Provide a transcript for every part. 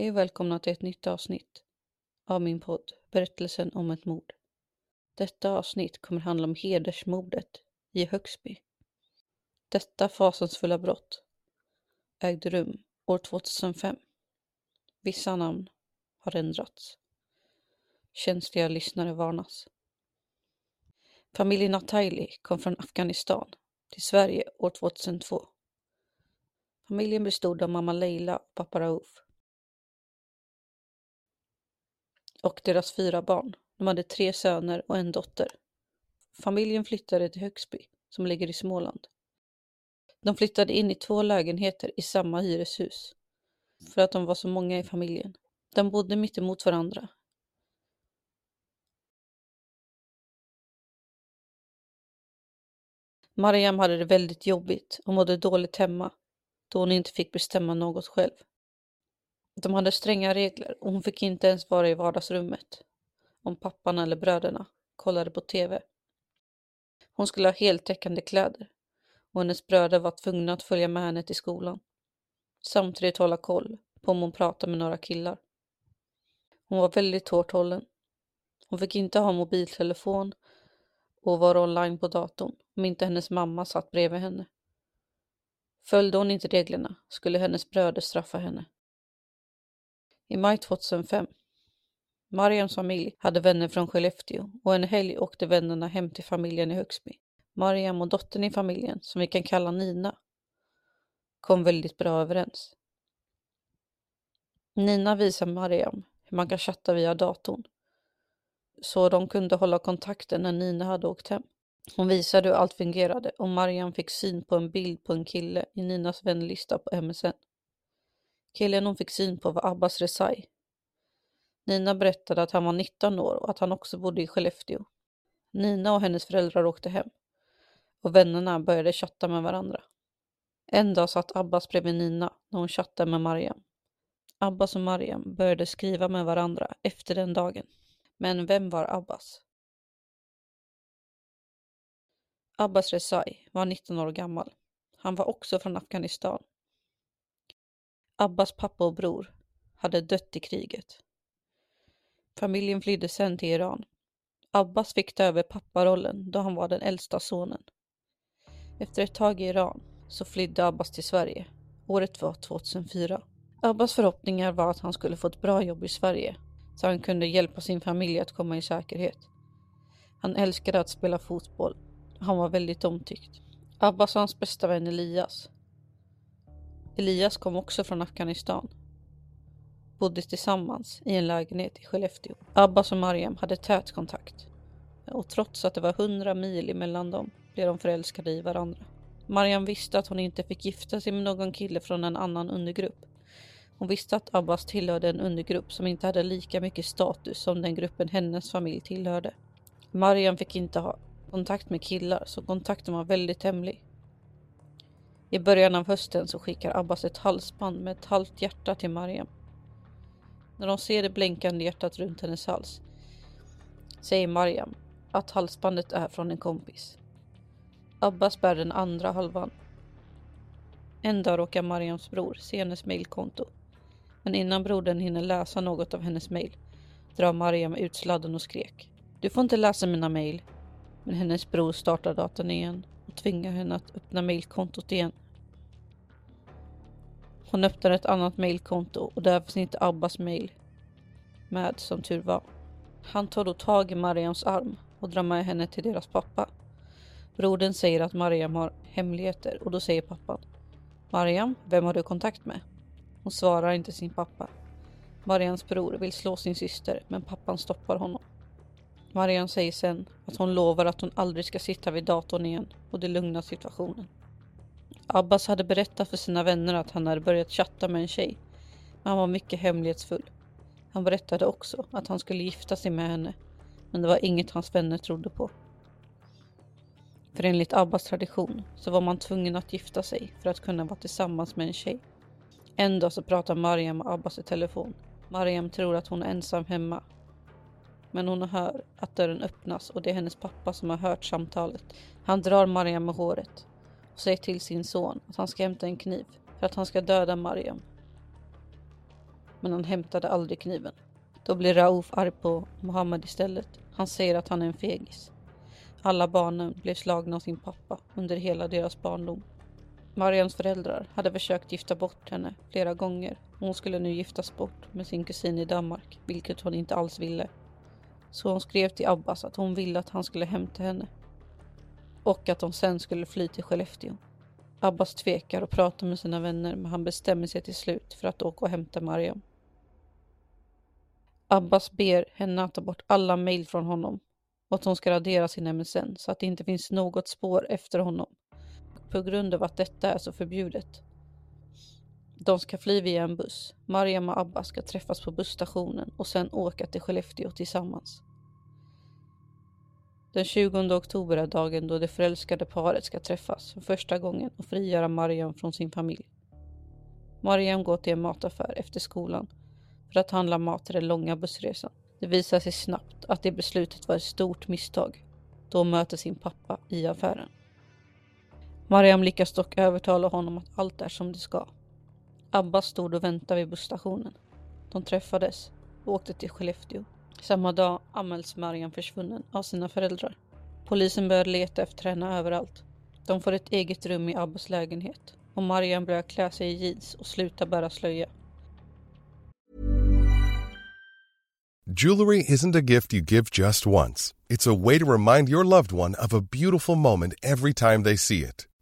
Hej och välkomna till ett nytt avsnitt av min podd Berättelsen om ett mord. Detta avsnitt kommer handla om hedersmordet i Högsby. Detta fasansfulla brott ägde rum år 2005. Vissa namn har ändrats. Känsliga lyssnare varnas. Familjen Ataili kom från Afghanistan till Sverige år 2002. Familjen bestod av mamma Leila och pappa Rauf. Och deras fyra barn. De hade tre söner och en dotter. Familjen flyttade till Högsby som ligger i Småland. De flyttade in i två lägenheter i samma hyreshus för att de var så många i familjen. De bodde mitt emot varandra. Mariam hade det väldigt jobbigt och mådde dåligt hemma då hon inte fick bestämma något själv. De hade stränga regler och hon fick inte ens vara i vardagsrummet om pappan eller bröderna kollade på TV. Hon skulle ha heltäckande kläder och hennes bröder var tvungna att följa med henne till skolan. Samtidigt hålla koll på om hon pratade med några killar. Hon var väldigt hårt hållen. Hon fick inte ha mobiltelefon och vara online på datorn om inte hennes mamma satt bredvid henne. Följde hon inte reglerna skulle hennes bröder straffa henne. I maj 2005. Mariams familj hade vänner från Skellefteå och en helg åkte vännerna hem till familjen i Högsby. Mariam och dottern i familjen, som vi kan kalla Nina, kom väldigt bra överens. Nina visade Mariam hur man kan chatta via datorn så de kunde hålla kontakten när Nina hade åkt hem. Hon visade hur allt fungerade och Mariam fick syn på en bild på en kille i Ninas vänlista på MSN. Killen hon fick syn på var Abbas Resai. Nina berättade att han var 19 år och att han också bodde i Skellefteå. Nina och hennes föräldrar åkte hem och vännerna började chatta med varandra. En dag satt Abbas bredvid Nina när hon chattade med Mariam. Abbas och Mariam började skriva med varandra efter den dagen. Men vem var Abbas? Abbas Resai var 19 år gammal. Han var också från Afghanistan. Abbas pappa och bror hade dött i kriget. Familjen flydde sen till Iran. Abbas fick ta över papparollen då han var den äldsta sonen. Efter ett tag i Iran så flydde Abbas till Sverige. Året var 2004. Abbas förhoppningar var att han skulle få ett bra jobb i Sverige så han kunde hjälpa sin familj att komma i säkerhet. Han älskade att spela fotboll. Han var väldigt omtyckt. Abbas och hans bästa vän Elias. Elias kom också från Afghanistan. Bodde tillsammans i en lägenhet i Skellefteå. Abbas och Mariam hade tät kontakt. Och trots att det var hundra mil emellan dem blev de förälskade i varandra. Mariam visste att hon inte fick gifta sig med någon kille från en annan undergrupp. Hon visste att Abbas tillhörde en undergrupp som inte hade lika mycket status som den gruppen hennes familj tillhörde. Mariam fick inte ha kontakt med killar så kontakten var väldigt hemlig. I början av hösten så skickar Abbas ett halsband med ett halvt hjärta till Mariam. När de ser det blänkande hjärtat runt hennes hals säger Mariam att halsbandet är från en kompis. Abbas bär den andra halvan. En dag råkar Mariams bror se hennes mailkonto. Men innan brodern hinner läsa något av hennes mail drar Mariam ut sladden och skrek. Du får inte läsa mina mail. Men hennes bror startar datorn igen och tvingar henne att öppna mailkontot igen. Hon öppnar ett annat mailkonto och där finns inte Abbas mail med som tur var. Han tar då tag i Mariams arm och drar med henne till deras pappa. Brodern säger att Mariam har hemligheter och då säger pappan Mariam, vem har du kontakt med? Hon svarar inte sin pappa. Marians bror vill slå sin syster men pappan stoppar honom. Mariam säger sen att hon lovar att hon aldrig ska sitta vid datorn igen och det lugnar situationen. Abbas hade berättat för sina vänner att han hade börjat chatta med en tjej. Men han var mycket hemlighetsfull. Han berättade också att han skulle gifta sig med henne. Men det var inget hans vänner trodde på. För enligt Abbas tradition så var man tvungen att gifta sig för att kunna vara tillsammans med en tjej. En dag så pratar Mariam med Abbas i telefon. Mariam tror att hon är ensam hemma. Men hon hör att dörren öppnas och det är hennes pappa som har hört samtalet. Han drar Mariam med håret och säger till sin son att han ska hämta en kniv för att han ska döda Mariam. Men han hämtade aldrig kniven. Då blir Rauf arg på Mohammed istället. Han säger att han är en fegis. Alla barnen blev slagna av sin pappa under hela deras barndom. Mariams föräldrar hade försökt gifta bort henne flera gånger och hon skulle nu giftas bort med sin kusin i Danmark, vilket hon inte alls ville. Så hon skrev till Abbas att hon ville att han skulle hämta henne och att de sen skulle fly till Skellefteå. Abbas tvekar och pratar med sina vänner men han bestämmer sig till slut för att åka och hämta Mariam. Abbas ber henne att ta bort alla mejl från honom och att hon ska radera sin MSN så att det inte finns något spår efter honom. På grund av att detta är så förbjudet. De ska fly via en buss. Mariam och Abba ska träffas på busstationen och sen åka till Skellefteå tillsammans. Den 20 oktober är dagen då det förälskade paret ska träffas för första gången och frigöra Mariam från sin familj. Mariam går till en mataffär efter skolan för att handla mat till den långa bussresan. Det visar sig snabbt att det beslutet var ett stort misstag då hon möter sin pappa i affären. Mariam lyckas dock övertala honom att allt är som det ska. Abba stod och väntade vid busstationen. De träffades och åkte till Skellefteå. Samma dag anmäls Mariam försvunnen av sina föräldrar. Polisen börjar leta efter henne överallt. De får ett eget rum i Abbas lägenhet och Mariam börjar klä sig i jeans och sluta bära slöja. Jewelry isn't a gift you give just once. It's a way to remind your loved one of a beautiful moment every time they see it.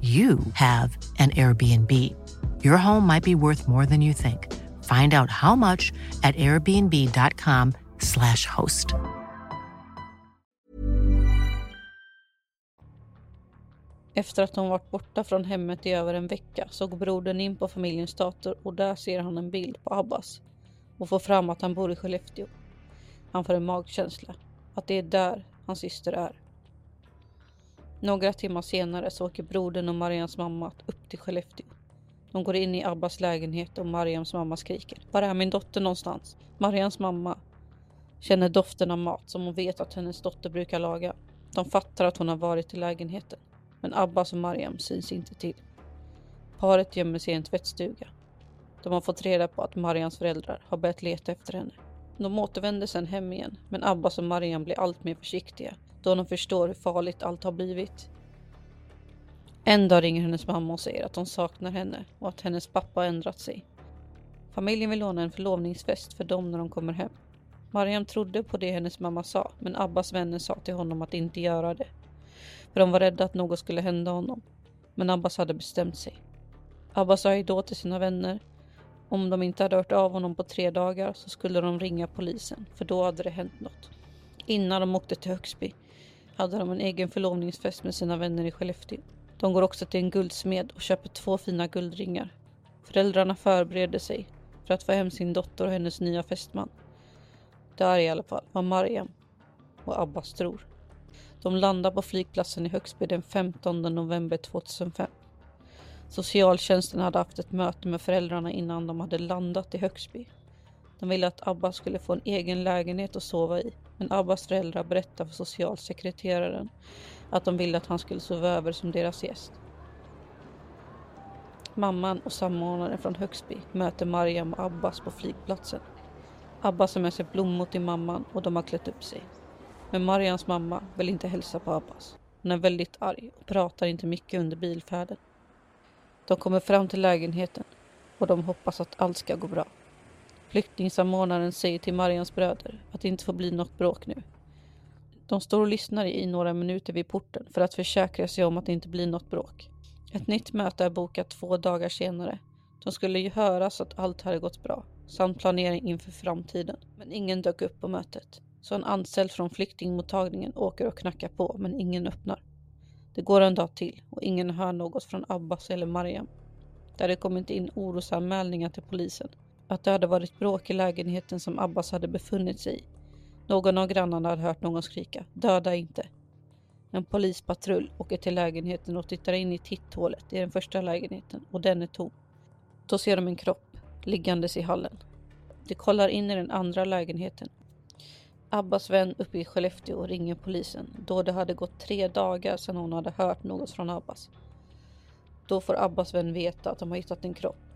you have an Airbnb. Your home might be worth more than you think. Find out how much at airbnb.com slash host. Efter att hon varit borta från hemmet i över en vecka så går brodern in på familjens dator och där ser han en bild på Abbas och får fram att han bor i Skellefteå. Han får en magkänsla att det är där hans syster är. Några timmar senare så åker brodern och Mariams mamma upp till Skellefteå. De går in i Abbas lägenhet och Mariams mamma skriker. Var är min dotter någonstans? Mariams mamma känner doften av mat som hon vet att hennes dotter brukar laga. De fattar att hon har varit i lägenheten, men Abbas och Mariam syns inte till. Paret gömmer sig i en tvättstuga. De har fått reda på att Mariams föräldrar har börjat leta efter henne. De återvänder sen hem igen, men Abbas och Mariam blir allt mer försiktiga då de förstår hur farligt allt har blivit. En dag ringer hennes mamma och säger att de saknar henne och att hennes pappa har ändrat sig. Familjen vill ordna en förlovningsfest för dem när de kommer hem. Mariam trodde på det hennes mamma sa, men Abbas vänner sa till honom att inte göra det. För de var rädda att något skulle hända honom. Men Abbas hade bestämt sig. Abbas sa då till sina vänner om de inte hade hört av honom på tre dagar så skulle de ringa polisen, för då hade det hänt något. Innan de åkte till Högsby hade de en egen förlovningsfest med sina vänner i Skellefteå. De går också till en guldsmed och köper två fina guldringar. Föräldrarna förbereder sig för att få hem sin dotter och hennes nya fästman. Där i alla fall var Mariam och Abbas tror. De landar på flygplatsen i Högsby den 15 november 2005. Socialtjänsten hade haft ett möte med föräldrarna innan de hade landat i Högsby. De ville att Abbas skulle få en egen lägenhet att sova i, men Abbas föräldrar berättade för socialsekreteraren att de ville att han skulle sova över som deras gäst. Mamman och samordnaren från Högsby möter Mariam och Abbas på flygplatsen. Abbas har med sig blommor till mamman och de har klätt upp sig. Men Marians mamma vill inte hälsa på Abbas. Hon är väldigt arg och pratar inte mycket under bilfärden. De kommer fram till lägenheten och de hoppas att allt ska gå bra. Flyktingsamordnaren säger till Marians bröder att det inte får bli något bråk nu. De står och lyssnar i några minuter vid porten för att försäkra sig om att det inte blir något bråk. Ett nytt möte är bokat två dagar senare. De skulle ju höra så att allt hade gått bra, samt planering inför framtiden. Men ingen dök upp på mötet. Så en anställd från flyktingmottagningen åker och knackar på, men ingen öppnar. Det går en dag till och ingen hör något från Abbas eller Mariam. Det hade kommit in orosanmälningar till polisen. Att det hade varit bråk i lägenheten som Abbas hade befunnit sig i. Någon av grannarna hade hört någon skrika “Döda inte!” En polispatrull åker till lägenheten och tittar in i titthålet i den första lägenheten och den är tom. Då ser de en kropp liggandes i hallen. De kollar in i den andra lägenheten. Abbas vän uppe i Skellefteå ringer polisen då det hade gått tre dagar sedan hon hade hört något från Abbas. Då får Abbas vän veta att de har hittat en kropp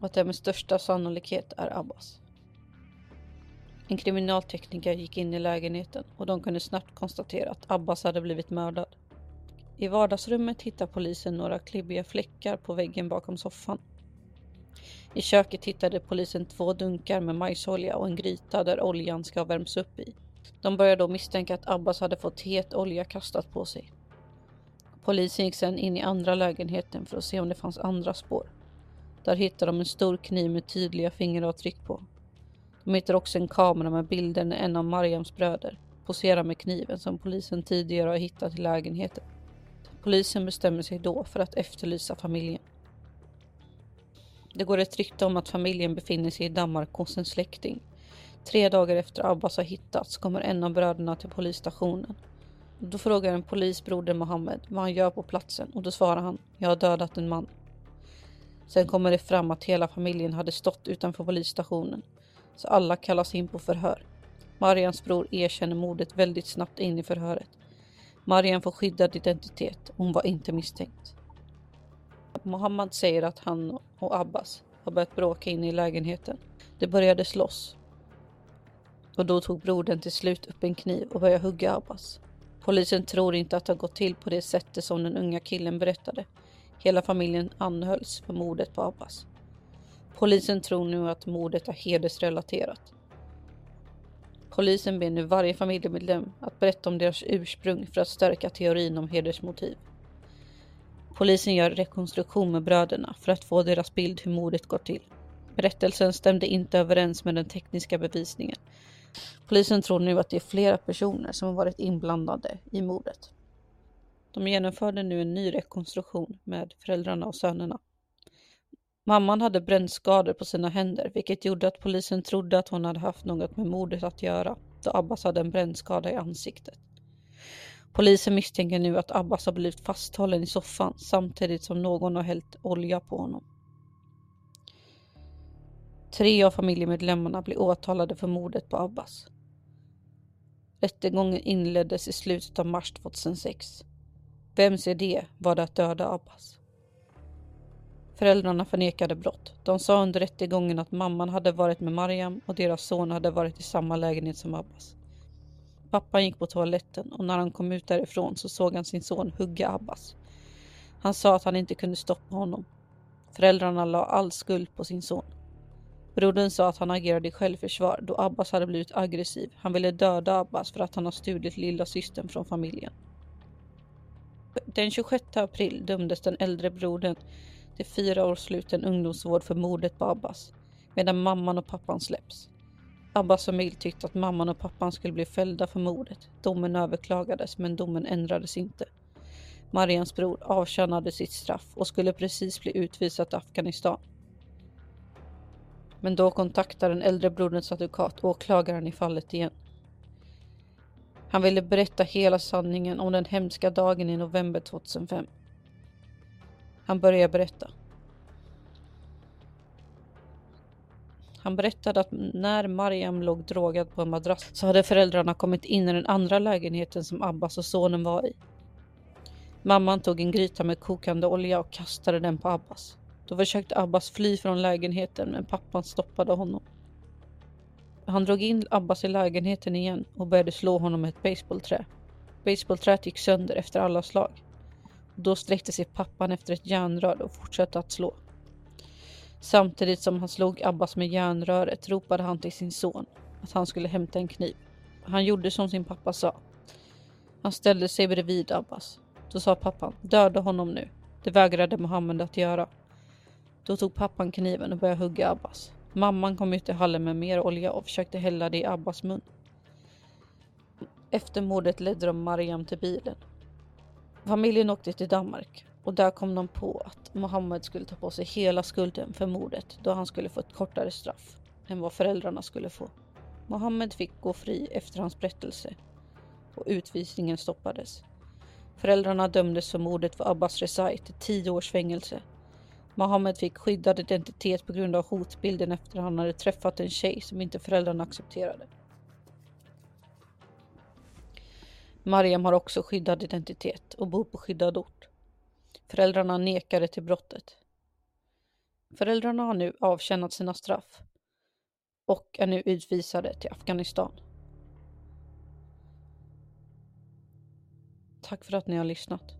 och att det med största sannolikhet är Abbas. En kriminaltekniker gick in i lägenheten och de kunde snabbt konstatera att Abbas hade blivit mördad. I vardagsrummet hittar polisen några klibbiga fläckar på väggen bakom soffan. I köket hittade polisen två dunkar med majsolja och en gryta där oljan ska ha värmts upp i. De började då misstänka att Abbas hade fått het olja kastat på sig. Polisen gick sedan in i andra lägenheten för att se om det fanns andra spår. Där hittar de en stor kniv med tydliga fingeravtryck på. De hittar också en kamera med bilder när en av Mariams bröder poserar med kniven som polisen tidigare har hittat i lägenheten. Polisen bestämmer sig då för att efterlysa familjen. Det går ett rykte om att familjen befinner sig i Danmark hos en släkting. Tre dagar efter Abbas har hittats kommer en av bröderna till polisstationen. Då frågar en polis broder Mohammed vad han gör på platsen och då svarar han “Jag har dödat en man”. Sen kommer det fram att hela familjen hade stått utanför polisstationen så alla kallas in på förhör. Marians bror erkänner mordet väldigt snabbt in i förhöret. Marian får skyddad identitet, hon var inte misstänkt. Mohammad säger att han och Abbas har börjat bråka in i lägenheten. De började slåss. Och då tog brodern till slut upp en kniv och började hugga Abbas. Polisen tror inte att det har gått till på det sättet som den unga killen berättade. Hela familjen anhölls för mordet på Abbas. Polisen tror nu att mordet är hedersrelaterat. Polisen ber nu varje familjemedlem att berätta om deras ursprung för att stärka teorin om hedersmotiv. Polisen gör rekonstruktion med bröderna för att få deras bild hur mordet gått till. Berättelsen stämde inte överens med den tekniska bevisningen. Polisen tror nu att det är flera personer som har varit inblandade i mordet. De genomförde nu en ny rekonstruktion med föräldrarna och sönerna. Mamman hade brännskador på sina händer, vilket gjorde att polisen trodde att hon hade haft något med mordet att göra, då Abbas hade en brännskada i ansiktet. Polisen misstänker nu att Abbas har blivit fasthållen i soffan samtidigt som någon har hällt olja på honom. Tre av familjemedlemmarna blir åtalade för mordet på Abbas. Rättegången inleddes i slutet av mars 2006. Vems idé var det att döda Abbas? Föräldrarna förnekade brott. De sa under rättegången att mamman hade varit med Mariam och deras son hade varit i samma lägenhet som Abbas. Pappan gick på toaletten och när han kom ut därifrån så såg han sin son hugga Abbas. Han sa att han inte kunde stoppa honom. Föräldrarna la all skuld på sin son. Brodern sa att han agerade i självförsvar då Abbas hade blivit aggressiv. Han ville döda Abbas för att han har stulit lilla systern från familjen. Den 26 april dömdes den äldre brodern till fyra års sluten ungdomsvård för mordet på Abbas, medan mamman och pappan släpps. Abbas familj tyckte att mamman och pappan skulle bli fällda för mordet. Domen överklagades, men domen ändrades inte. Marians bror avtjänade sitt straff och skulle precis bli utvisad till Afghanistan. Men då kontaktar den äldre broderns advokat åklagaren i fallet igen. Han ville berätta hela sanningen om den hemska dagen i november 2005. Han började berätta. Han berättade att när Mariam låg drogad på en madrass så hade föräldrarna kommit in i den andra lägenheten som Abbas och sonen var i. Mamman tog en gryta med kokande olja och kastade den på Abbas. Då försökte Abbas fly från lägenheten men pappan stoppade honom. Han drog in Abbas i lägenheten igen och började slå honom med ett baseballträ. Baseballträet gick sönder efter alla slag. Då sträckte sig pappan efter ett järnrör och fortsatte att slå. Samtidigt som han slog Abbas med järnröret ropade han till sin son att han skulle hämta en kniv. Han gjorde som sin pappa sa. Han ställde sig bredvid Abbas. Då sa pappan, döda honom nu. Det vägrade Mohammed att göra. Då tog pappan kniven och började hugga Abbas. Mamman kom ut i hallen med mer olja och försökte hälla det i Abbas mun. Efter mordet ledde de Mariam till bilen. Familjen åkte till Danmark och där kom de på att Mohammed skulle ta på sig hela skulden för mordet då han skulle få ett kortare straff än vad föräldrarna skulle få. Mohammed fick gå fri efter hans berättelse och utvisningen stoppades. Föräldrarna dömdes för mordet för Abbas Rezai till 10 års fängelse. Mohammed fick skyddad identitet på grund av hotbilden efter att han hade träffat en tjej som inte föräldrarna accepterade. Mariam har också skyddad identitet och bor på skyddad ort. Föräldrarna nekade till brottet. Föräldrarna har nu avtjänat sina straff och är nu utvisade till Afghanistan. Tack för att ni har lyssnat.